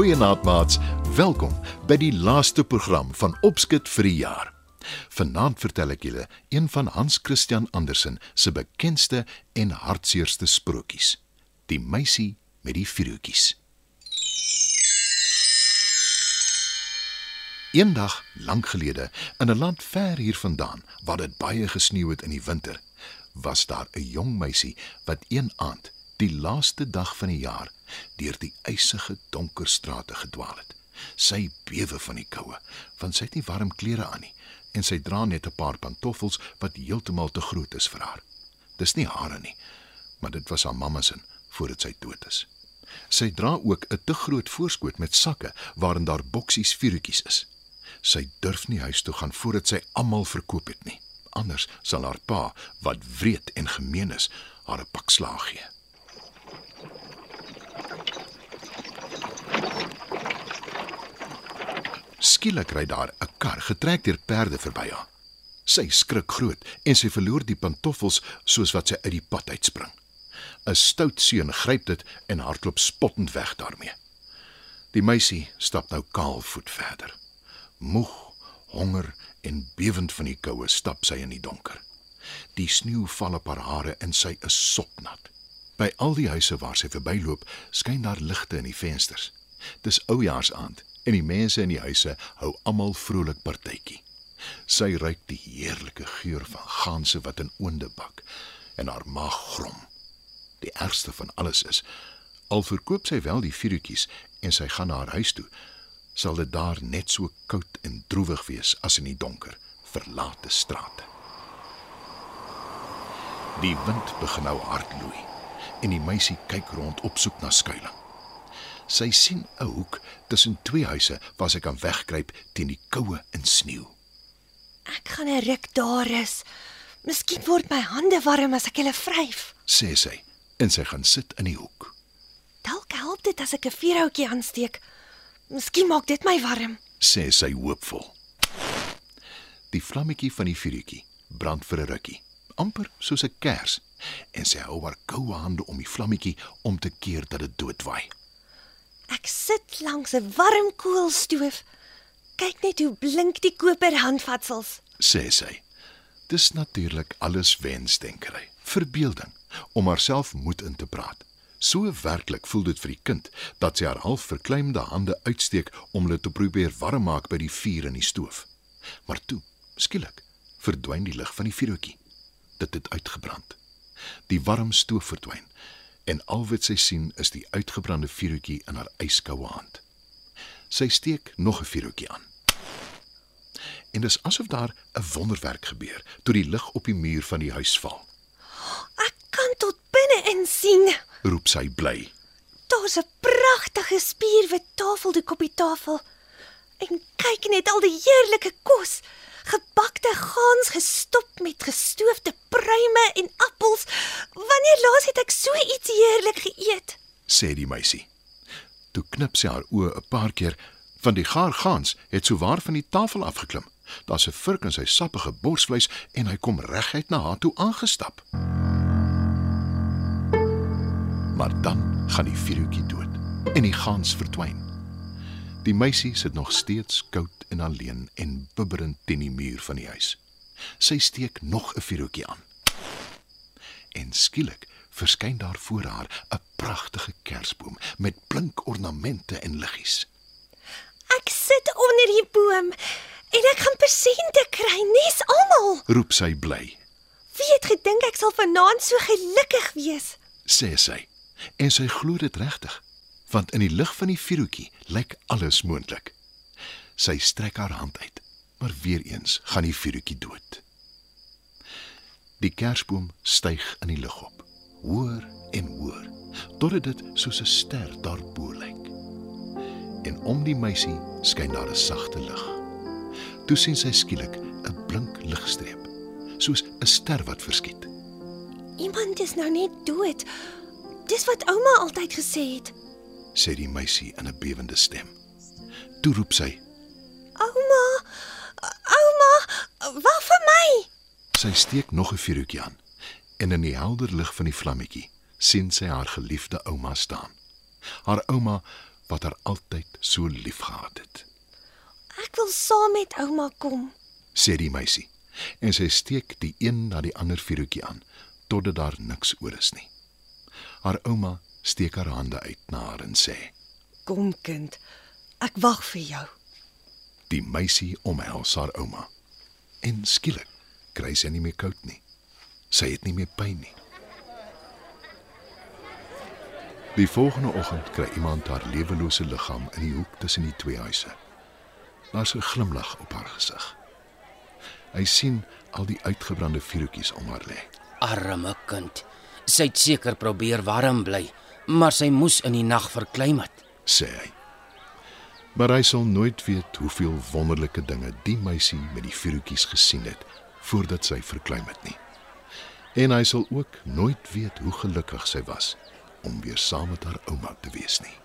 Goeienaand maats, welkom by die laaste program van Opskit vir jaar. Vanaand vertel ek julle een van Hans Christian Andersen se bekendste en hartseerste sprokies, Die meisie met die vuurtjies. Eendag lank gelede, in 'n land ver hiervandaan, waar dit baie gesneeu het in die winter, was daar 'n jong meisie wat een aand, die laaste dag van die jaar, deur die ysige donker strate gedwaal het. Sy bewe van die koue, want sy het nie warm klere aan nie en sy dra net 'n paar pantoffels wat heeltemal te groot is vir haar. Dis nie hare nie, maar dit was haar mamma se voordat sy dood is. Sy dra ook 'n te groot voorskoot met sakke waarin daar boksies vuurtjies is. Sy durf nie huis toe gaan voordat sy almal verkoop het nie. Anders sal haar pa, wat wreed en gemeen is, haar 'n pak slaag gee. Skielik ry daar 'n kar getrek deur perde verby haar. Sy skrik groot en sy verloor die pantoffels soos wat sy uit die pad uitspring. 'n Stout seun gryp dit en hardloop spottend weg daarmee. Die meisie stap nou kaalvoet verder. Moeg, honger en bewend van die koue stap sy in die donker. Die sneeu val op haar hare en sy is sopnat. By al die huise waar sy verbyloop, skyn daar ligte in die vensters. Dis oujaarsaand en die mense in die huise hou almal vrolik partytjie. Sy ruik die heerlike geur van ganse wat in oonde bak en haar maag grom. Die ergste van alles is al verkoop sy wel die vuurtjies en sy gaan na haar huis toe, sal dit daar net so koud en droewig wees as in die donker, verlate strate. Die wind begin nou hard loei en die meisie kyk rond op soek na skuilings. Sy sien 'n hoek tussen twee huise waar sy kan wegkruip teen die koue en sneeu. Ek gaan 'n ruk daar is. Miskien word my hande warm as ek hulle vryf. sê sy en sy gaan sit in die hoek. Dalk help dit as ek 'n vuurhoutjie aansteek. Miskien maak dit my warm. sê sy hoopvol. Die vlammetjie van die vuurtjie brand vir 'n rukkie, amper soos 'n kers, en sy hou haar koue hande om die vlammetjie om te keer dat dit doodwaai. Ek sit langs 'n warm koolstoof. Kyk net hoe blink die koper handvatsels. sê sy. Dis natuurlik alles wensdenkery, verbeelding om haarself moed in te praat. So werklik voel dit vir die kind dat sy haar half verkleimde hande uitsteek om hulle te probeer warm maak by die vuur in die stoof. Maar toe, skielik, verdwyn die lig van die vuurtjie. Dit het uitgebrand. Die warm stoof verdwyn en al wat sy sien is die uitgebrande vuurtjie in haar yskoue hand. Sy steek nog 'n vuurtjie aan. En dis asof daar 'n wonderwerk gebeur toe die lig op die muur van die huis val. Ek kan tot binne in sien. Roep sy bly. Daar's 'n pragtige spierwit tafeldoek op die tafel. En kyk net al die heerlike kos. Gebakte gaans gestop met gestoofde pruime en appels. Wanneer laas het ek so iets heerlik geëet? sê die meisie. Toe knip sy haar oë 'n paar keer van die gaar gans het so waar van die tafel afgeklim. Daar's 'n vurk in sy sappige borsvleis en hy kom reguit na haar toe aangestap. Maar dan gaan die vuurtjie dood en die gans verdwyn. Die meisie sit nog steeds koud en alleen en bibberend teen die muur van die huis. Sy steek nog 'n vuurtjie aan. En skielik verskyn daar voor haar 'n pragtige kersboom met blink ornamente en liggies. Ek sit onder die boom en ek gaan persente kry, nes almal. Roep sy bly. Wie het gedink ek sal vanaand so gelukkig wees? sê sy. En sy glo dit regtig, want in die lig van die vuurtjie lyk alles moontlik. Sy strek haar hand uit, maar weer eens gaan die vuurtjie dood. Die kersboom styg in die lug op, hoër en hoër, totdat dit soos 'n ster daarbo lyk. En om die meisie skyn daar 'n sagte lig. Toe sien sy skielik 'n blink ligstreep. soos 'n ster wat verskiet. Iemand is nou net dood. Dis wat ouma altyd gesê het. Sê die meisie in 'n bewende stem. Toe roep sy. Ouma, ouma, wag vir my. Sy steek nog 'n vuurtjie aan en in die helder lig van die vlammetjie sien sy haar geliefde ouma staan. Haar ouma wat haar altyd so liefgehad het, Ek wil saam met ouma kom. sê die meisie. En sy steek die een na die ander vuurtjie aan totdat daar niks oor is nie. Haar ouma steek haar hande uit na haar en sê: Kom kind. Ek wag vir jou. Die meisie omhels haar ouma. En skielik kry sy nie meer koud nie. Sy het nie meer pyn nie. Die volgende oggend kry iemand haar lewelose liggaam in die hoek tussen die twee huise. Daar's 'n glimlag op haar gesig. Hy sien al die uitgebrande vuurtjies om haar lê. Arme kind. Sy het seker probeer warm bly, maar sy moes in die nag verkleim het. sê hy. Maar hy sal nooit weet hoeveel wonderlike dinge die meisie met die vuurtjies gesien het voordat sy verkleim het nie. En hy sal ook nooit weet hoe gelukkig sy was om weer saam met haar ouma te wees nie.